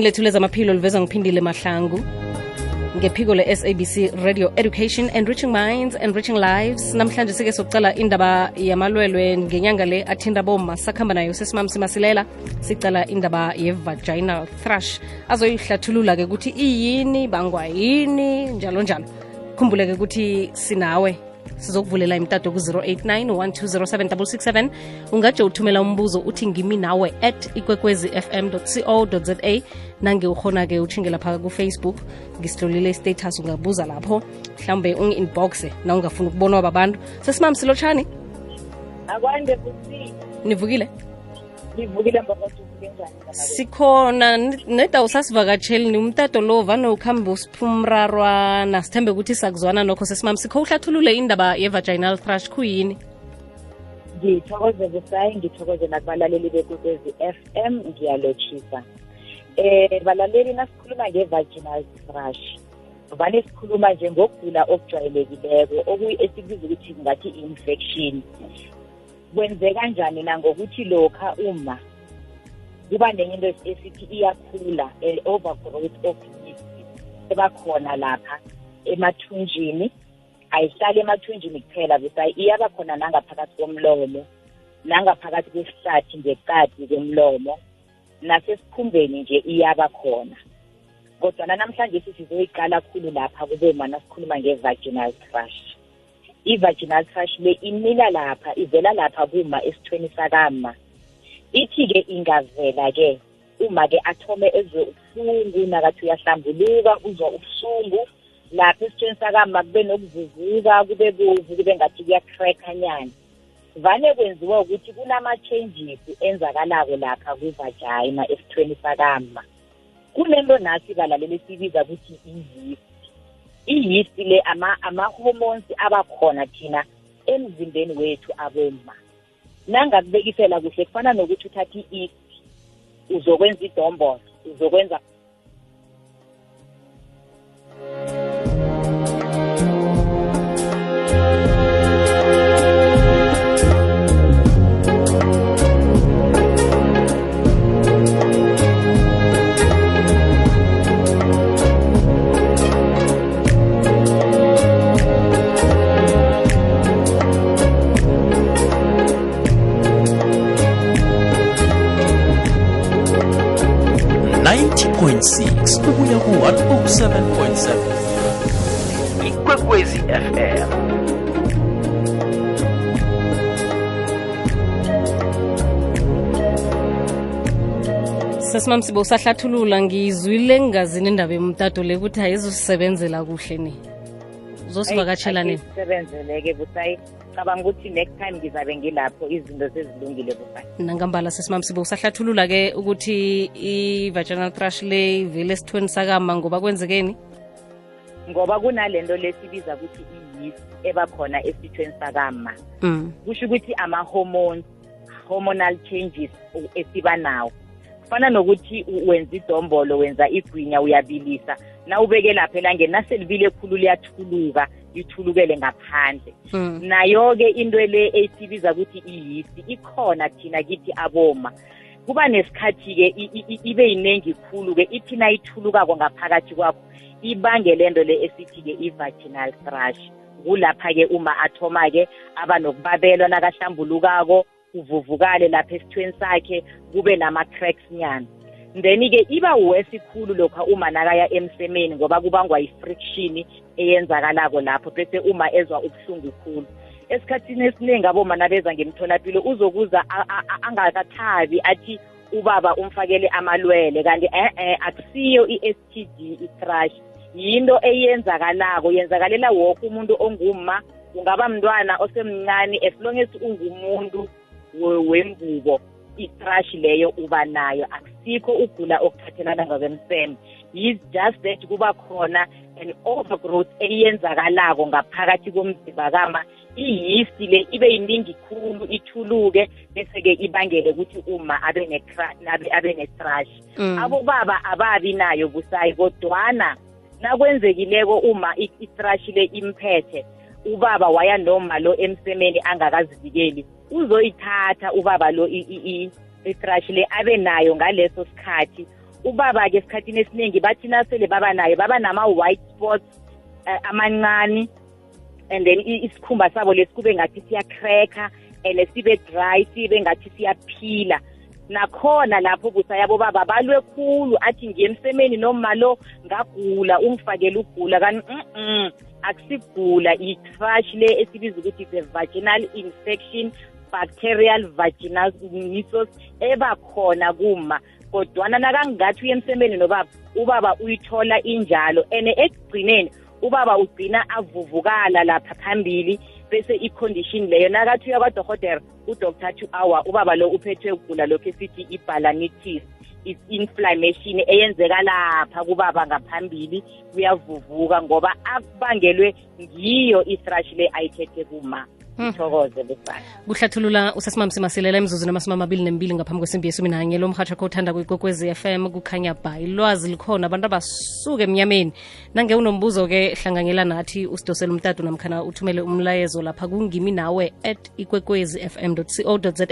lethu lezamaphilo luveza ngiphindile mahlangu. Ngephiko le-sabc radio education enriching minds enriching lives. Namhlanje sike sokucala indaba yamalwelwe ngenyanga le athinda boma sakuhamba nayo sesimamsimasilela sicala indaba ye-vaginal thrush. Azoyihlathulula-ke ukuthi iyini bangwa yini njalo njalo. Khumbuleke ukuthi sinawe sizokuvulela imtato ku-089 1207667 ungaje uthumela umbuzo uthi ngimi nawe at ikwekwezi fm co za nange ukhona-ke uthingela phaka kufacebook ngisihlolile istatus ungabuza lapho. Mhlawumbe ungi-inboxe na ungafuna ukubonwa babantu. Sesimam silotshani? Akwande nivukile ngivukile mbakwathu njani sikhona neda usasivakatsheli ni umtato lo vane ukhambe usiphumrarwana sithembe ukuthi sakuzwana nokho sesimam sikho uhlathulule indaba ye-vaginal thrush kuyini ngithokoze busayi ngithokoze nakubalaleli bekwekwezi f m ngiyalotshisa eh balaleli nasikhuluma nge-vaginal thrush. Vane sikhuluma nje ngokugula okujwayelekileko esikubiza ukuthi ngathi i-infection. Kwenzeka njani nangokuthi lokha uma kuba nenye into esithi iyakhula overgrowth of yeast ebakhona lapha emathunjini ayihlali emathunjini kuphela busayi iyaba khona nangaphakathi komlomo nangaphakathi kwesihlathi ngeqadi komlomo nasesikhumbeni nje iyaba khona. Kodwana namhlanje sizoyiqala khulu lapha kube mana sikhuluma nge-vaginal thrush. I-vaginal thrush le imila lapha ivela lapha kuma esithweni sakama. Ithi-ke ingavela-ke uma-ke athome ezwe ubuhlungu nakathi uyahlambuluka uzwa ubuhlungu lapha esithweni sakama kube nokuvuvuka kube bovu kube ngathi kuyacrackanyana vane kwenziwa ukuthi kunama-changes enzakalako lapha kwivagina esithweni sakama. Kunento nasi balaleli sibiza ukuthi i-yeast i-yeast le ama-hormones abakhona thina emzimbeni wethu aboma nangakubekisela kuhle kufana nokuthi uthatha i-east uzokwenza idombolo uzokwenza 90.6 kubuya ku-107.7 ikwekwezi fm sesimam sibo usahlathulula ngizwile ngingazini indaba yomtato le ukuthi ayizosisebenzela kuhle ni uzosivakatshela nini sebenzele-ke busayi cabanga ukuthi next time ngizabe ngilapho izinto sezilungile busayi nangambala sesimam sibo usahlathulula-ke ukuthi i-vaginal thrush le ivele esithweni sakama ngoba kwenzekeni? Ngoba kunalento lesibiza ukuthi i-yeast ebakhona esithweni sakama. Mm. kusho ukuthi ama-hormones hormonal changes esiba nawo. Kufana nokuthi wenza idombolo wenza igwinya uyabilisa. Na ubeke lapha elangeni naselibile khulu liyathuluka. Lithulukele ngaphandle. Mm. nayo-ke into le esibiza ukuthi i-yeast ikhona thina kithi aboma. Kuba nesikhathi-ke i- i- i- ibe yinengi khulu-ke ithi nayithulukako ngaphakathi kwakho ibangele nto le esithi-ke i-vaginal thrush. Kulapha-ke uma athoma-ke aba nokubabelwa nakahlambulukako uvuvukale lapha esithweni sakhe kube nama-cracks nyana. Then-ke iba wesikhulu lokha uma nakaya emsemeni ngoba kubangwa i-friction eyenzakalako lapho bese uma ezwa ubuhlungu khulu. Esikhathini esiningi aboma nabeza ngemtholapilo uzokuza angakathabi athi ubaba umfakele amalwele kanti e-e akusiyo i-std i-thrush yinto eyenzakalako yenzakalela woke umuntu ongumma. Ungaba mntwana osemncane as long as ungumuntu we- wengubo i-thrush leyo uba nayo akusikho ukugula okuthathelana ngakwemseme. Is just that kuba khona an overgrowth eyenzakalako ngaphakathi komzimba kama i-yeast le ibe yiningi khulu ithuluke bese-ke ibangele ukuthi uma abe abe ne-thrush Mm. abobaba ababi nayo busayi kodwana nakwenzekileko uma i- i-thrush le imphethe ubaba waya noma lo emsemeni angakazivikeli uzoyithatha ubaba lo i- i- i- i-thrush le abe nayo ngaleso sikhathi ubaba-ke esikhathini esiningi bathi nasele baba naye baba nama-white spots uh, amancane and then isikhumba sabo lesi kube ngathi siyacracker and sibe dry sibe ngathi siyaphila. Nakhona lapho busayabo baba balwe khulu athi ngiye emsemeni noma lo ngagula ungifakele ugula kanti mm akusigula. I-crush le esibiza ukuthi a vaginal infection bacterial vaginosis eba khona kuma. Kodwana nakangathi uye emsemeni nobaba ubaba uyithola injalo. And ekugcineni ubaba ugcina avuvukala lapha phambili bese i-condition leyo. Nakathi uya kwadohotera udoktor athi awa ubaba lo uphethwe ukugula lokhu esithi i-balanitis i-inflammation eyenzeka lapha kubaba ngaphambili kuyavuvuka ngoba akubangelwe ngiyo i-thrush le ayithethe kuma. Ithokoze besana kuhlathulula usesimamsi masilela emzuzwini amasumi amabili nembili ngaphambi kwesimbi yesumi nanye lo mhatsha kho uthanda kwikwekwezi f m kukhanya ba ilwazi likhona abantu abasuke emnyameni. Nange unombuzo-ke hlanganyela nathi usidosele umtatu namkhana uthumele umlayezo lapha kungimi nawe at ikwekwezi fm co za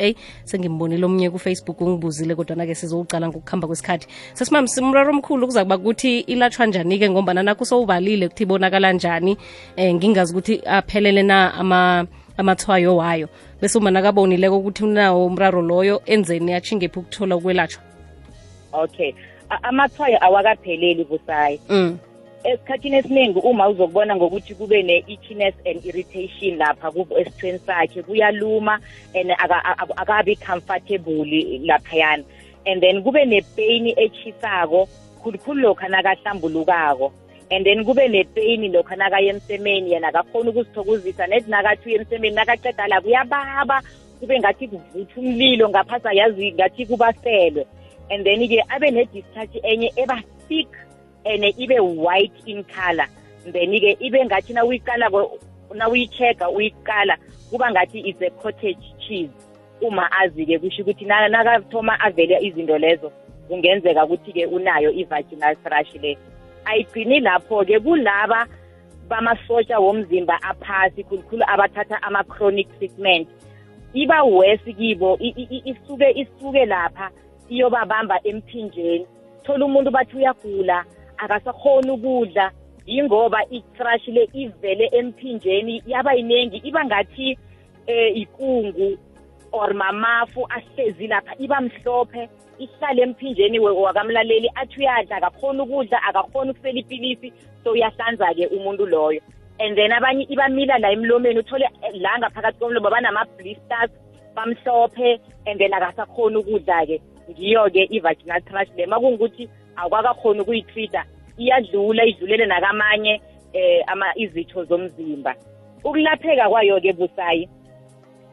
sengimbonile omnye kufacebook ungibuzile kodwana-ke sizowucala ngokuhamba kwesikhathi. Sesimamsi umraro omkhulu kuza kuba kuthi ilatshwa njani-ke ngombana nakho sowubalile kuthi ibonakala njani. Um ngingazi ukuthi aphelele na ama amathwayo wayo bese uma nakabonileko ukuthi unawo umraro loyo enzeni achingephi ukuthola ukwelatshwa. Okay. Amathwayo awakapheleli busayi mm. esikhathini esiningi uma uzokubona ngokuthi kube ne-itchiness and irritation lapha esithweni sakhe kuyaluma and aka- aka- akabi comfortable laphayana. And then kube ne-pain echisako khulukhulu lokha nakahlambulukako. And then kube ne-pain lokha nakaya emsemeni yena akakhona ukuzithokozisa nethi nakathi uye emsemeni nakaceda la kuyababa. Kube ngathi kuvutha umlilo ngaphasi ayazi ngathi kubaselwe. And then-ke abe ne-discharge enye eba thick and ibe white in color. Then-ke ibe ngathi nawuyiqalako nawuyi-check-a uyiqala kuba ngathi is a cottage cheese. Uma azi-ke kusho ukuthi na- nakathoma avele izinto lezo kungenzeka ukuthi-ke unayo i-vaginal thrush le. Ayigcini lapho-ke kulaba bamasotsha womzimba aphasi khulukhulu abathatha ama-chronic treatment. Iba worse kibo i- i- i- isuke isuke lapha iyobabamba emphinjeni. Thola umuntu bathi uyagula akasakhoni ukudla yingoba i-thrush le ivele emphinjeni yaba yiningi iba ngathi eh ikungu or mamafu ahlezi lapha iba mhlophe ihlale emphinjeni wakamlaleli athi uyadla akakhona ukudla akakhona ukusela ipilisi so uyahlanza-ke umuntu loyo. And then abanye ibamila la emlomeni uthole eh, la ngaphakathi komlomo banama-blisters bamhlophe and then akasakhoni ukudla-ke. Ngiyo-ke i-vaginal thrush le. Makungukuthi awukakakhoni ukuyitreat-a iyadlula idlulele nakamanye ama izitho zomzimba. Ukulapheka kwayo-ke busayi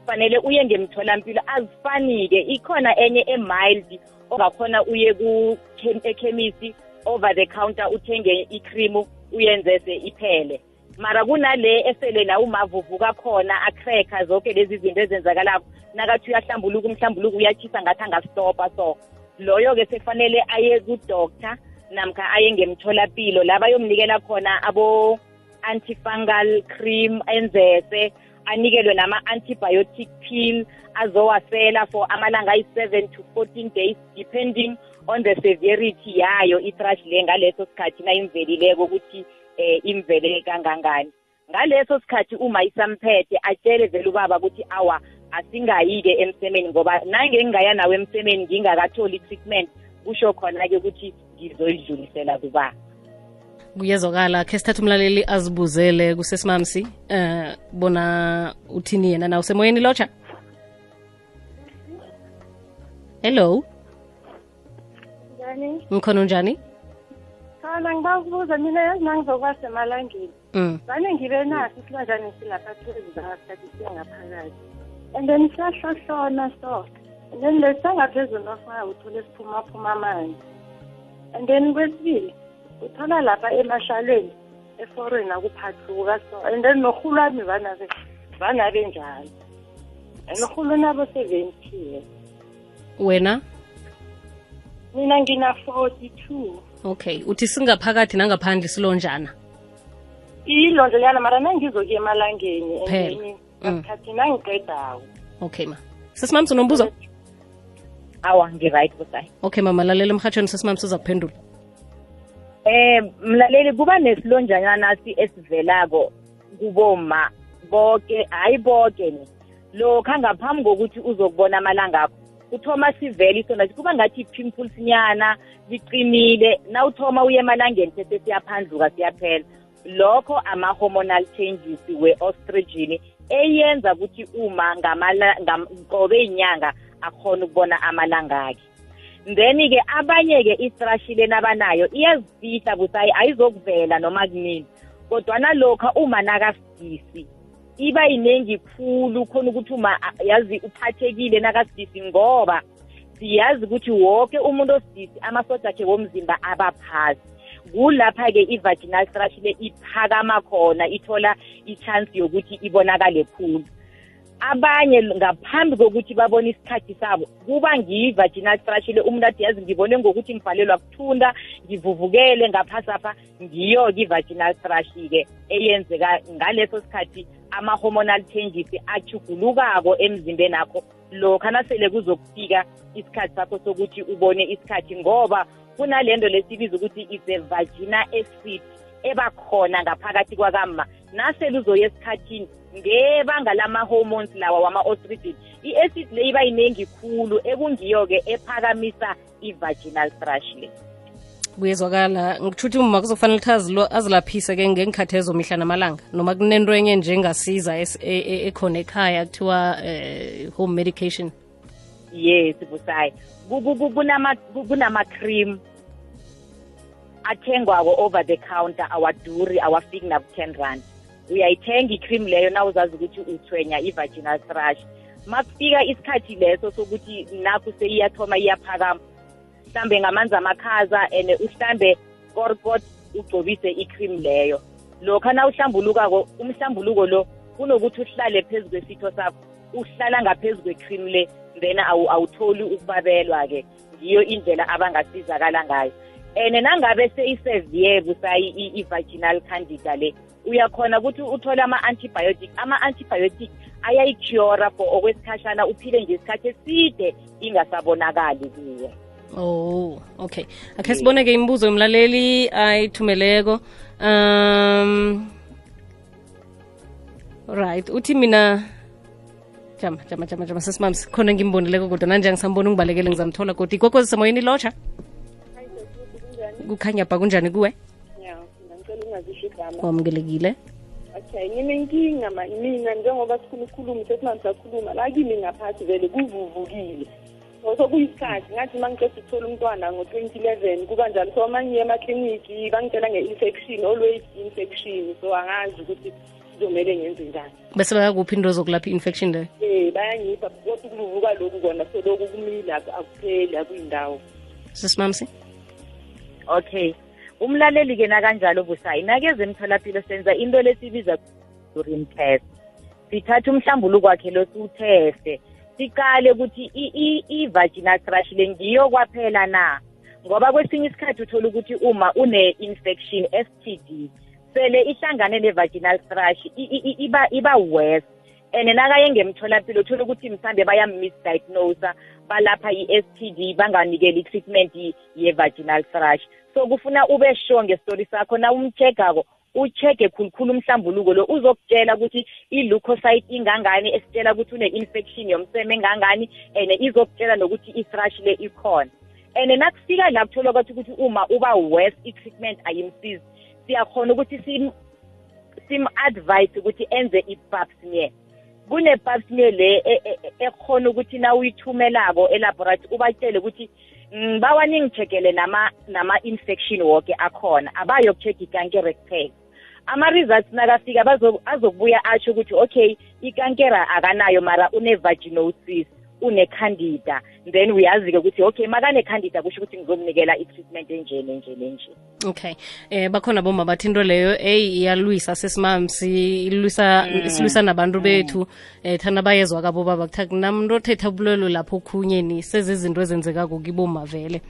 fanele uye ngemtholampilo azifani-ke. Ikhona enye emild ongakhona uye ku- chem- ekhemisi over the counter uthenge ikhrimu uyenzese iphele. Mara kunale esele nawe umavuvuka khona acracker zonke lezi zinto ezenzakalako nakathi uyahlambuluka umhlambuluko uyachisa ngathi angastopa so loyo-ke sekufanele aye kudoctor namkha aye ngemtholapilo la bayomnikela khona abo antifungal cream enzese anikelwe nama-antibiotic pill azowasela for amalanga ayi-seven to fourteen days depending on the severity yayo i-thrush le ngaleso sikhathi nayimvelileko ukuthi eh imvele kangangani. Ngaleso sikhathi uma isamphethe atshele vele ubaba ukuthi awa asingayi-ke emsemeni ngoba nange ngingaya nawe emsemeni ngingakatholi i-treatment kusho khona-ke ukuthi ngizoyidlulisela kubaba. Kuyezwakala khe sithatha umlaleli azibuzele kusesimamsi eh bona uthini yena na? Usemoyeni lotsha? Hello? Njani? Mkhona unjani? Khona ngibakubuza mina yazi nangizokuba semalangeni mm. vane ngibe naso isilanjani silapha ngaphakathi siyangaphakathi and then siyahlohlona so and then lesi sangaphezulu nofaka uthole siphumaphuma amanzi. And then kwesibili uthola lapha emashaleni eforweni akuphathuka so and then norhulu wami vanabe vanabe njalo. And urhulu nabo seventile wena? Mina ngina-forty two okay uthi singaphakathi nangaphandle silonjana? Ilondlelana mara nangizokuya emalangeni and Phela. then Mm. ngasikhathi nangiqedako okay ma. Sesimamsi unombuzo awa ngi-right busayi okay mama lalela emhatshweni sesimami siza kuphendula eh mlaleli kuba nesilonjanyana si esivelako kuboma bonke hayi bonke ni. Lokha ngaphambi kokuthi uzokubona amalanga akho uthoma sivele isona kuba ngathi pimples nyana liqinile nawuthoma uye emalangeni sese siyaphandluka siyaphela. Lokho ama-hormonal changes we-ostrigin eyenza ukuthi uma qobe inyanga akhona ukubona amalanga akhe. Then-ke abanye-ke istrashile nabanayo iyazifihla busayi ayizokuvela noma kunini kodwana lokha uma nakasidisi iba yinengi khulu khona ukuthi uma a- yazi uphathekile nakasidisi ngoba siyazi ukuthi wonke umuntu osidisi amasoja akhe womzimba aba phasi kulapha-ke i-vaginal thrush le iphakama khona ithola i-chance yokuthi ibonakale khulu. Abanye ngaphambi kokuthi babone isikhathi sabo kuba ngiyi-vaginal thrush le umuntu athi yazi ngibone ngokuthi ngivalelwa kuthunda ngivuvukele ngaphasi apha. Ngiyo-ke i-vaginal thrush-ke eyenzeka ngaleso sikhathi ama-hormonal changes achugulukako emzimbeni akho lokha nasele kuzokufika isikhathi sakho sokuthi ubone isikhathi ngoba kunalento lesibiza ukuthi is a vagina acid ebakhona ngaphakathi kwakama nasele uzoya esikhathini ngebanga lama-hormones lawa wama-ostrigin i-acid le iba yiningi khulu ekungiyo-ke ephakamisa i-vaginal thrush le. Kuyezwakala. Ngithuthi uma kuzofanele ukuthi azilo- azilaphise-ke ngengikhathi ezo mihla namalanga noma kunento enye nje engasiza es- e- e- ekhona ekhaya kuthiwa eh, home medication? Yes busayi Ku- ku- ku- kunama- ku- kunama-cream athengwako over the counter awaduri awafiki naku-ten rand. Uyayithenga i-cream leyo na uzazi ukuthi uthwenya i-vaginal thrush. Makufika isikhathi leso sokuthi nakho seyiyathoma iyaphakama mhlambe ngamanzi amakhaza and uhlambe korkot ugcobise i-cream leyo. Lokha na uhlambulukako umhlambuluko lo kunokuthi uhlale phezu kwesitho sakho uhlala ngaphezu kwe-cream le then awu- awutholi ukubabelwa-ke. Ngiyo indlela abangasizakala ngayo. And nangabe seyisevere busayi i- i-vaginal candida le uyakhona ukuthi uthole ama-antibiotic. Ama-antibiotic ayayicyora for okwesikhashana uphile nje isikhathi eside ingasabonakali kuye oh okay. Akhe sibone-ke imibuzo yomlaleli ayithumeleko. Um right uthi mina jama jama jama jama sesimami khona ngimbonileko kodwa nanje angisambona ungibalekele ngizamthola kodwa. Igogozisa zisemoyeni lotsha kukhanya bha kunjani? Kuwe? Ya wamukelekile okay nginenkinga ma- mina njengoba sikhuluma ukhuluma sesimanje sakhuluma la kimi ngaphathi vele kuvuvukile. So sokuyisikhathi ngathi uma ngiceda ukuthola umntwana ngo-twenty eleven kuba njalo. So uma ngiye emakliniki bangitshela nge-infection always infection. So angazi ukuthi kuzomele ngenze njani. Bese bayakuphi into zokulapha i-infection leyo um bayangipha kodwa ukuvuvuka lokhu kona so lokhu kumile ak- akupheli akuyindawo. Sesimamsi okay umlaleli-ke nakanjalo busayi nakeze emtholampilo senza into lesibiza urine test sithatha umhlambuluko wakhe lo siwutheste siqale ukuthi i-vaginal thrush le ngiyo kwaphela na? Ngoba kwesinye isikhathi uthola ukuthi uma une-infection STD sele ihlangane ne-vaginal thrush iba iba worse. And nakaye ngemtholampilo uthola ukuthi mhlambe bayamisdiagnosa balapha i-STD banganikeli i-treatment ye-vaginal thrush. So kufuna ube sure ngestori sakho. Na umcheckako uchecke khulukhulu umhlambuluko lo. Uzokutshela ukuthi i-leukocyte ingangani esitshela ukuthi une-infection yomseme engangani and izokutshela nokuthi i-thrush le ikhona. And nakufika la kutholwa kwathi ukuthi uma uba worse i-treatment ayimsizi. Siyakhona ukuthi sim sim-advise ukuthi enze i-pap smear. Kune-pap smear le e- e- e- ekhona ukuthi na uyithumelako elaboratory ubatshele ukuthi "Mm, bawa ningicheckele nama nama-infection woke akhona. Abayokucheck ikankere kuphela. Ama-results nakafika bazo- azokubuya atsho ukuthi okay ikankera akanayo mara une-vaginosis. Une-candida. Then uyazi-ke ukuthi okay makane-candida kusho ukuthi ngizomnikela i-treatment enjeni enjeni enjeni okay. Eh bakhona boma bathi into leyo eyi iyalwisa sesimamsi ilwisa isilwisa nabantu bethu. Eh thana bayezwa kabo baba kuthi kunamntu othetha bulwelo lapho khunye sezizinto ezenzekako kiboma vele.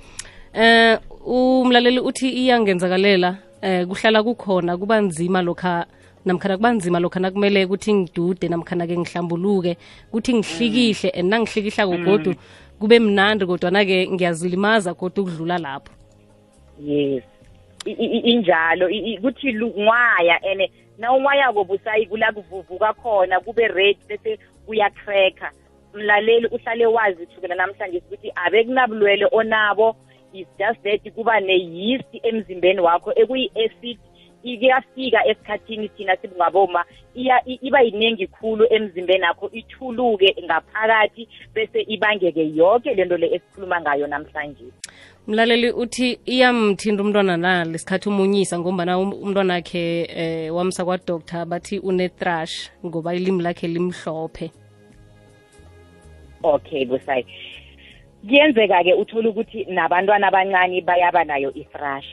Eh umlaleli uthi iyangenzakalela eh kuhlala kukhona kuba nzima lokha namkhana kuba nzima lokha nakumele ukuthi ngidude namkhana-ke ngihlambuluke kuthi ngihlikihle and nangihlikihlako godu kube mnandi kodwana-ke ngiyazilimaza kodwa ukudlula lapho. Yes. Injalo kuthi lu- nwaya and nawunwayako busayi kula kuvuvuka khona kube red bese kuyacracka mlaleli uhlale wazi thukela namhlanje ukuthi abe kunabulwele onabo is just that kuba ne-yeast emzimbeni wakho ekuyi-acid iyafika esikhathini thina sibungaboma iya i- iba yiningi khulu emzimbeni akho ithuluke ngaphakathi bese ibangeke yonke lento le esikhuluma ngayo namhlanje. Mlaleli uthi iyamthinta umntwana na lesikhathi umunyisa ngombana um- umntwana wakhe eh, wamsa kwadoctor bathi une-thrush ngoba ilimi lakhe limhlophe. Okay busayi kuyenzeka-ke uthole ukuthi nabantwana abancane bayaba nayo i-thrush.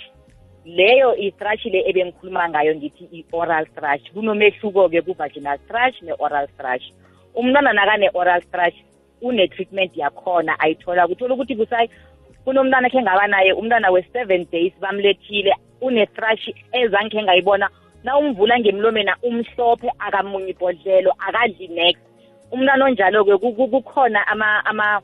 Leyo i-thrush le ebengikhuluma ngayo ngithi i-oral thrush. Kunomehluko-ke ku-vaginal thrush ne-oral thrush. Umntwana nakane-oral thrush une-treatment yakhona ayithola kuthola ukuthi busayi kunomntwana khe ngaba naye umntwana we-seven days bamlethile une-thrush ezange khe ngayibona na umvula ngemlomena umhlophe akamunyi ibhodlelo akadli next. Umntwana onjalo-ke ku- ku- kukhona ama ama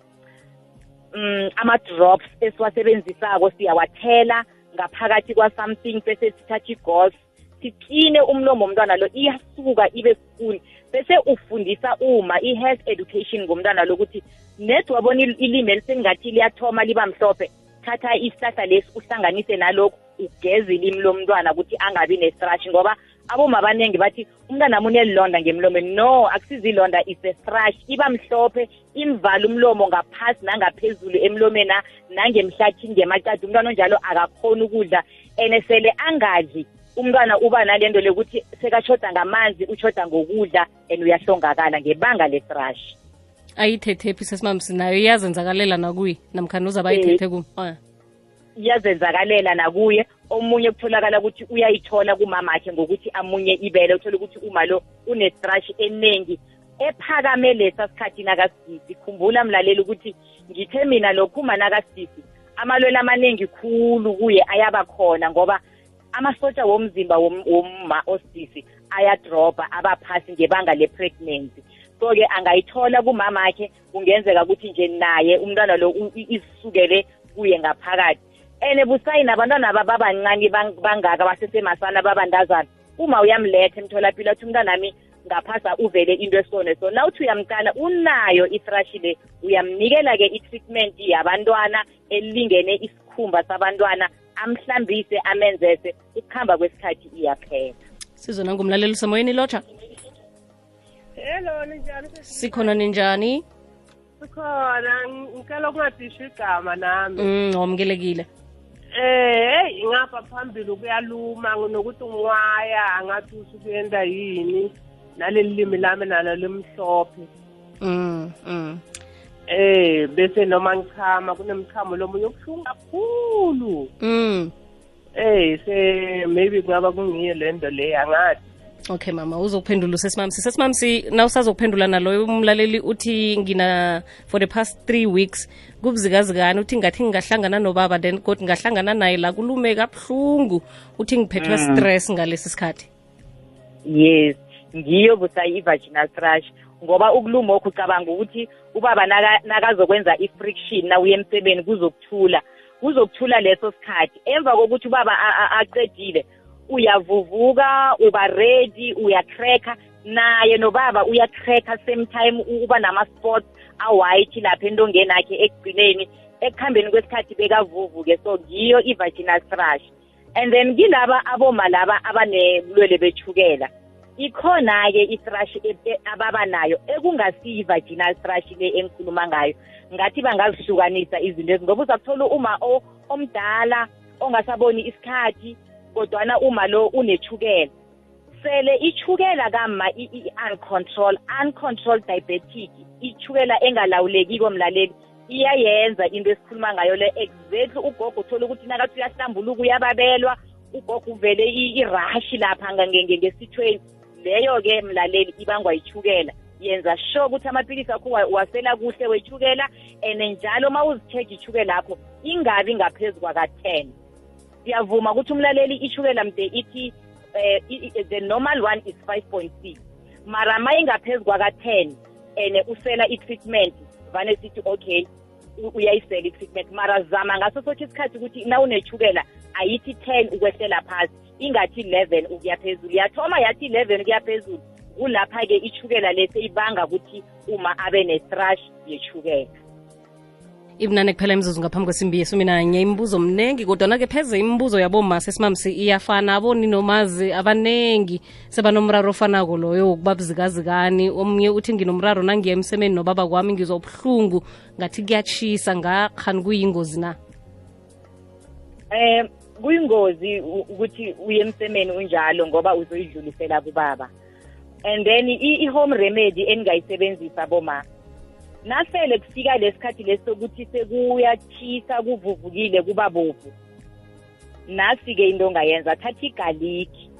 mm, ama-drops esiwasebenzisako siyawathela. Ngaphakathi kwa-something bese sithatha igos sikline umlomo womntwana lo iyasuka ibe spoon bese ufundisa uma i-health education ngomntwana lokuthi net wabona il- ilimi elisengathi liyathoma liba mhlophe thatha isihlahla lesi uhlanganise nalokhu ugeze ilimi lomntwana ukuthi angabi ne-thrush ngoba aboma abaningi bathi umntwana ami unelilonda ngemlomeni no akusizilonda is a thrush. Iba mhlophe imvala umlomo ngaphasi nangaphezulu emlomeni na- nangemhlathini ngemacadi umntwana onjalo akakhoni ukudla and sele angadli. Umntwana uba nalento lekuthi sekashoda ngamanzi ushoda ngokudla and uyahlongakala ngebanga le-thrush. Ayithethephi sesimamsi nayo iyazenzakalela nakuye namkhani uzabe ayithethe ku Ah. Iyazenzakalela nakuye. Omunye kutholakala ukuthi uyayithola kumamakhe ngokuthi amunye ibele uthola ukuthi uma lo une-thrush eningi ephakame lesa sikhathi nakasidisi khumbula mlaleli ukuthi ngithe mina lokhu uma nakasidisi amalwelo amaningi khulu kuye ayaba khona ngoba amasotsha womzimba wom- womma osidisi ayadrobha abaphasi ngebanga le-pregnancy. So-ke angayithola kumamakhe kungenzeka ukuthi nje naye umntwana lo u- i- isukele kuye ngaphakathi. And busayi nabantwana bababancane bang- bangaka basesemasana babandazana uma uyamletha emtholapilo athi umntanami ngaphasa uvele into esone. So nawuthi uyamqala unayo ithrashi le uyamnikela-ke i-treatment yabantwana elingene isikhumba sabantwana amhlambise amenzese ukuhamba kwesikhathi iyaphela. Sizona ngumlaleli usemoyeni lotsha. Hello ninjani sikhona ninjani? Sikhona ngicela ukungadisha igama nami. Mm wamukelekile eh ngapha phambili kuyaluma nokuthi unwaya angathi usukuyenda yini? Naleli limi lami nalo limhlophe. Mm mm. Eh bese noma ngichama kunemchamo lomunye obuhlungu kakhulu. Mm. Eh se maybe kungaba kungiyo lento le angathi. Okay mama uzokuphendula usesimamsi sesimamsi na usazokuphendula naloyo umlaleli uthi ngina for the past three weeks kubuzikazikani uthi ngathi ngingahlangana nobaba then kodwa ngahlangana naye la kulume kabuhlungu uthi ngiphethwe stress ngalesi sikhathi. Yes ngiyo busayi i-vaginal thrush ngoba ukuluma okhu ucabanga ukuthi ubaba naka- nakazokwenza i-friction nawuye emsebeni kuzokuthula kuzokuthula leso sikhathi. Emva kokuthi ubaba a- a- aqedile uyavuvuka uba ready uyacracka naye nobaba uyacracka same time u- uba nama-spots a-white lapha entongeni akhe ekugcineni. Ekuhambeni kwesikhathi bekavuvuke so ngiyo i-vaginal thrush. And then kilaba aboma laba abanebulwele bethukela. Ikhona-ke i-thrush e- e- ababa nayo ekungasiyi-vaginal thrush le engikhuluma ngayo. Ngathi bangazihlukanisa izinto ezi ngoba uzakuthola uma o- omdala ongasaboni isikhathi kodwana uma lo unethukela sele ichukela kama i- i- uncontrol uncontrolled diabetic ichukela engalawulekiko mlaleli iyayenza into esikhuluma ngayo le exactly ugogo uthola ukuthi nakathi uyahlambuluka uyababelwa ugogo uvele i- irashi lapha nga- nge- nge- ngesithweni. Leyo-ke mlaleli ibangwa yichukela yenza sure ukuthi amapilisi akho uwa- uwasela kuhle wechukela and njalo uma uzi-check ichukela akho ingabi ngaphezu kwaka-ten. Siyavuma ukuthi umlaleli ichukela mde ithi eh, i- i- the normal one is 5.6 mara ma ingaphezu kwaka-10 and usela i-treatment vane sithi okay u- uyayisela i-treatment. Mara zama ngaso soke isikhathi ukuthi na unechukela ayithi 10 ukwehlela phasi ingathi 11 ukuya phezulu. Yathoma yathi 11 ukuya phezulu kulapha-ke ichukela le seyibanga ukuthi uma abe ne-thrush yechukela ibunane kuphela imizuzu ngaphambi kwesimbi yesumi nanye imibuzo mnengi kodwana-ke pheze imibuzo yabomasi esimamsi iyafana aboni nomazi abanengi sebanomraro ofanako loyo wokubabzikazikani. Omunye uthi nginomraro nangiya emsemeni nobaba kwami ngizwa ubuhlungu ngathi kuyatshisa ngakhani kuyingozi na? Um kuyingozi ukuthi uye emsemeni unjalo ngoba uzoyidlulisela kubaba. And then i-home remedy engingayisebenzisa boma nasele kufika lesikhathi lesi sokuthi sekuyachisa kuvuvukile kuba bovu nasi-ke into ongayenza thatha igaliki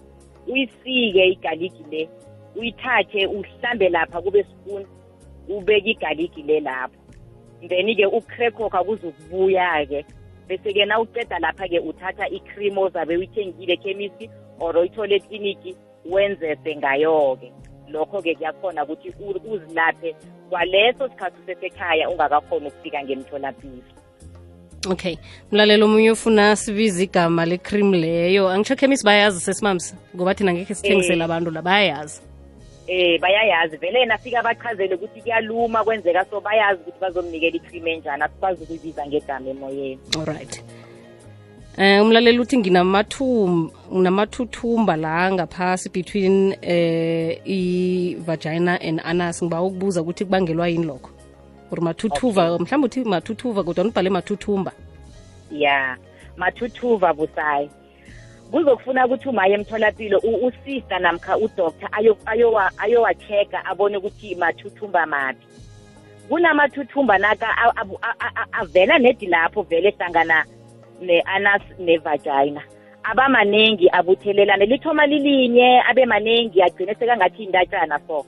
uyisike igaliki le uyithathe uhlambe lapha kube spoon ubeke igaliki le lapho then-ke ucrackokha kuzokubuya-ke. Bese-ke na uceda lapha-ke uthatha i-cream ozabe uyithengile ekhemisi or uyithole ekliniki wenzese ngayo-ke. Lokho-ke kuyakhona ukuthi u- uzilaphe kwaleso sikhathi usesekhaya ungakakhoni ukufika ngemtholampilo. Okay. Mlalelo omunye ufuna sibize igama le-cream leyo. Angitsho ekhemisi bayazi sesimamsi ngoba thina ngekhe sithengisele Eh. abantu la bayayazi. Eh bayayazi. Vele nafika bachazele ukuthi kuyaluma kwenzeka so bayazi ukuthi bazomnikela i-cream enjani asikwazi ukuyibiza ngegama emoyeni. Alright eh umlaleli uthi nginamathumba nginamathumba la ngaphasi between eh i-vagina and anus. Ngiba ukubuza ukuthi kubangelwa yini lokho? Or mathuthuva mhlawumbe uthi mathuthuva kodwa nibhale mathuthumba ya mathuthuva busayi. Kuzokufuna ukuthi umaye emtholapilo u- usista namkha udoctor ayo- ayowa- ayowa-check-a abone ukuthi mathuthumba maphi. Kunamathuthumba naka a- abu- a- a- a- avela nedi lapho vele hlangana ne-anus nevagina. Abamaningi abuthelelane lithoma lilinye abe maningi agcine sekangathi indatshana so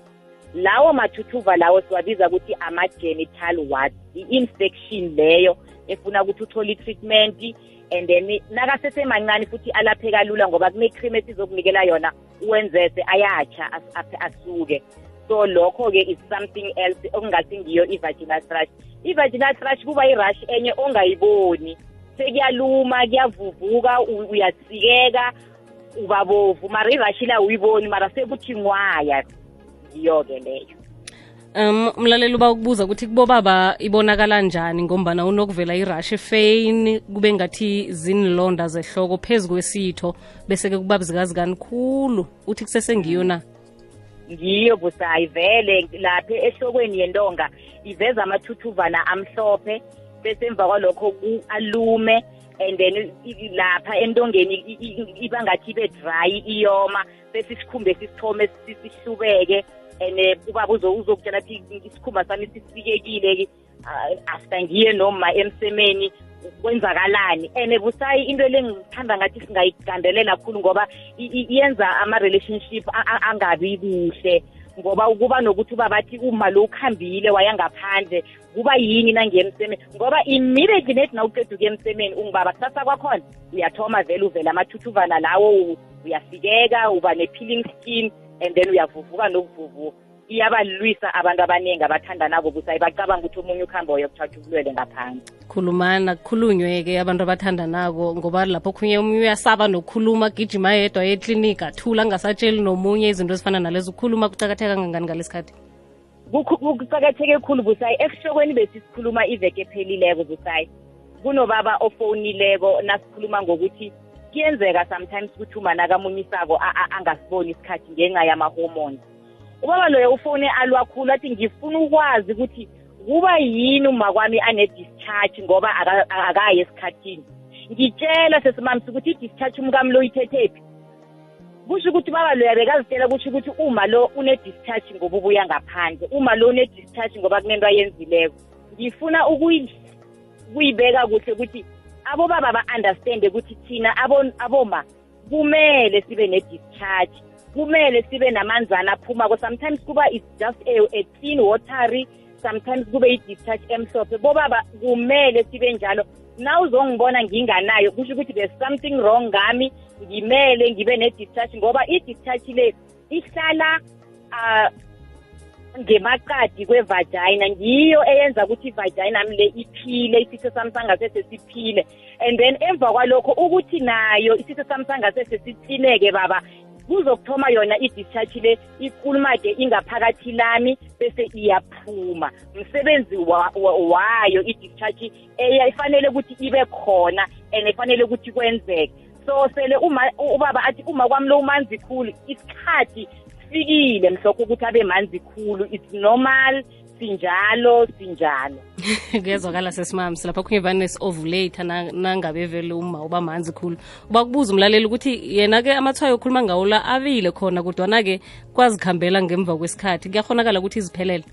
lawo mathuthuva lawo siwabiza ukuthi ama-genital wards i-infection leyo efuna ukuthi uthole i-treatment and then nakasesemancane futhi alapheka lula ngoba kune-cream esizokunikela yona uwenzese ayatsha as- as- asuke. So lokho-ke is something else okungasi ngiyo i-vaginal thrush. I-vaginal thrush kuba i-rush enye ongayiboni. Sekuyaluma kuyavuvuka u- uyasikeka ubabovu. Mara irashi la uyiboni mara sekuthi nwaya yiyo-ke leyo. Um umlaleli uba ukubuza ukuthi kubobaba ibonakala njani ngombana unokuvela irashi efeyini kube ngathi zinilonda zehloko phezu kwesitho bese-ke kubabzikazikani khulu. Uthi kusesengiyo na? Ngiyo busayi vele lapha ehlokweni yentonga iveza amathuthuvana amhlophe bese emva kwalokho alume and then lapha entongeni iba ngathi ibe dry iyoma. Bese isikhumba sisithome si- sihlubeke and eh, ubaba uzo- uzokutshela athi isikhumba sami sisikekile after ngiye noma emsemeni kwenzakalani? And busayi into le ngithanda ngathi singayigandelela kakhulu ngoba yenza ama-relationship angabi kuhle. Ngoba kuba nokuthi uba bathi uma lo ukhambile waya ngaphandle kuba yini nangiye emsemeni? Ngoba immediately nethi na uqeda ukuya emsemeni ungibaba kusasa kwakhona. Uyathoma vele uvele amathuthuvana lawo u- uyafikeka uba ne-peeling skin and then uyavuvuka nokuvuvuka. Iyabalwisa abantu abaningi abathandanako busayi bacabanga ukuthi omunye ukuhamba uyokuthatha ubulwele ngaphandle. Khulumana kukhulunywe-ke abantu abathandanako ngoba lapho khunye omunye uyasaba nokukhuluma gijima yedwa eklinika athula angasatsheli nomunye izinto ezifana nalezo. Ukukhuluma kucakatheka kangani ngalesikhathi? Kukhu- kuqakatheke khulu busayi esihlokweni besisikhuluma iveke ephelileko busayi kunobaba ofonileko nasikhuluma ngokuthi kuyenzeka sometimes ukuthi uma nakamunyisako a- a- angasiboni isikhathi ngenxa yama-hormones. Ubaba loyo ufone alwa khulu athi ngifuna ukwazi ukuthi kuba yini uma kwami ane-discharge ngoba aka- akayi esikhathini. Ngitshela sesimamisa ukuthi i-discharge umkami lo uyithethephi kusho ukuthi baba loya bekazitshela kusho ukuthi uma lo une-discharge ngoba ubuya ngaphandle uma lo une-discharge ngoba kunento ayenzileko. Ngifuna ukuyi- ukuyibeka kuhle ukuthi abobaba ba-understande ukuthi thina abo- aboma kumele sibe ne-discharge. Kumele sibe namanzana aphumako sometimes kuba is just a, a clean watery sometimes kube i-discharge emhlophe. Bobaba kumele sibe njalo. Na uzongibona nginganayo kusho ukuthi there's something wrong ngami. Ngimele ngibe ne-discharge ngoba i-discharge le ihlala uh, ngemaqadi kwevagina. Ngiyo eyenza ukuthi ivagina nami le iphile isitho sami sangasese siphile and then emva kwalokho ukuthi nayo isitho sami sangasese siqineke baba kuzokuthoma yona i-discharge le ikulumake ingaphakathi lami bese iyaphuma. Msebenzi wa, wa, wayo i-discharge eyafanele ukuthi ibe khona and efanele ukuthi kwenzeke. So sele uma ubaba athi uma kwami lo umanzi khulu isikhathi sifikile. Mhlokho ukuthi abe manzi khulu it's normal. Sinjalo sinjalo. Kuyezwakala sesimami silapha khunye vane si-ovulate nangabe vele uma uba manzi khulu. Uba kubuza umlaleli ukuthi yena-ke amathwayo okhuluma ngawo la abile khona kodwana-ke kwazikhambela ngemva kwesikhathi. Kuyakhonakala ukuthi iziphelele?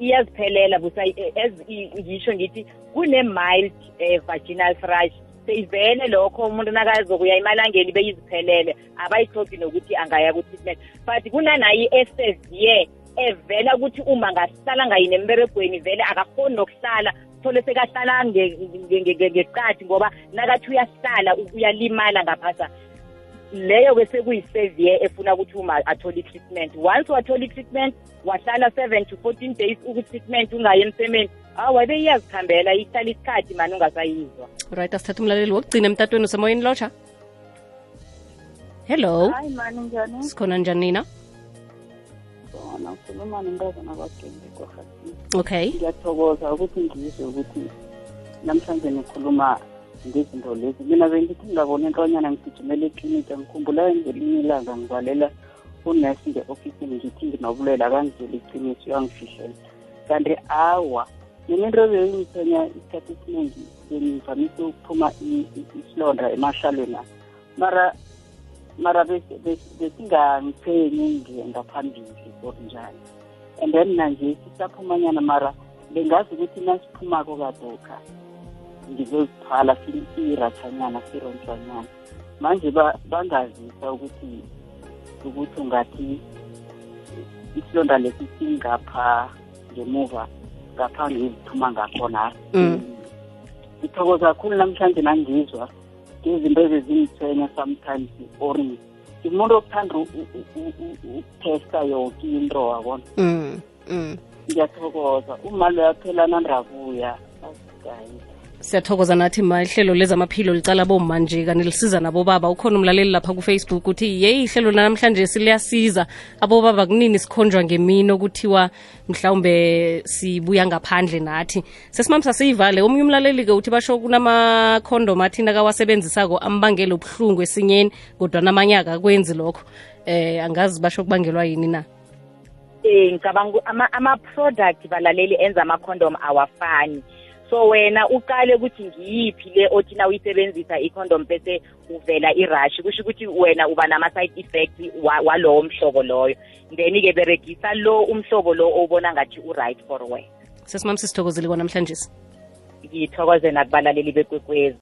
Iyaziphelela busa as ngisho ngithi kune-mild um vaginal thrush. Seyivele lokho umuntu nakazokuya emalangeni beyiziphelele. Abayihlogi nokuthi angaya ku-treatment but kunanayo i-severe evela ukuthi uma ngahlala ngayini emberegweni vele akakhoni nokuhlala thole sekahlala ngeqadi ngoba nakathi uyahlala uyalimala ngaphasa. Leyo-ke sekuyi-severe efuna ukuthi uma athole i-treatment. Once wathola i-treatment wahlala seven to fourteen days ukwi-treatment ungayi emsemeni. Awa beyiyazikhambela ihlala isikhathi mani ungasayizwa. Right asithatha umlaleli wokugcina emtatweni usemoyeni lotsha. Hello. Hayi mani njani? Sikhona njani nina? Bona ukhuluma nomntazana kwarhatini okay. ngiyathokoza ukuthi ngizwe ukuthi namhlanje nikhuluma ngezinto lezi. Mina bengithi ngabona intonyana ngigijimela eklinika ngikhumbula ngelinye ilanga ngivalela unesi nge-ofisini ngithi nginobulela akangizela iqiniso uyangifihlela. Kanti awa mina into beyingithenya isikhathi esiningi bengivamise ukuphuma isilonda emahlalweni mara mara besingangiphenyi ngaphambili or njani and then nanje sisaphumanyana mara bengazi ukuthi nasiphumako kadoka ngizozithwala siyirathanyana sironjwanyana manje bangazisa ukuthi ukuthi ungathi isilonda lesi singapha ngemuva ngapha ngiziphuma ngakhona. Ngithokoza kakhulu namhlanje nangizwa. Ngezinto ezezingithwenya sometimes or ngimuntu okuthanda ukuthesta yonke into wabona. Ngiyathokoza. Uma lo yaphela nandabuya asikayi siyathokoza nathi ma ihlelo lezamaphilo licala bomma nje lisiza nabobaba ukhona umlaleli lapha kufacebook uthi yeyi ihlelo nanamhlanje siliyasiza. Abobaba kunini sikhonjwa ngemini okuthiwa mhlawumbe sibuya ngaphandle nathi? Sesimami siyivale. Omunye umlaleli-ke uthi basho kunamakhondom athina kawasebenzisako ambangele ubuhlungu esinyeni kodwa namanyaka akwenzi lokho. Eh angazi basho kubangelwa yini na? Um ngicabanga ama-product balaleli enza ama-condom awafani so wena uqale ukuthi ngiyiphi le othi na uyisebenzisa i-condom bese uvela irashi kusho ukuthi wena uba nama-side effect walowo mhlobo loyo. Then-ke beregisa lo umhlobo lo owubona ngathi u-right for wena. Sesimam sisithokozile kwanamhlanje. Ngithokoze nakubalaleli bekwekwezi.